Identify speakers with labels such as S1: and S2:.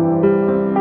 S1: Música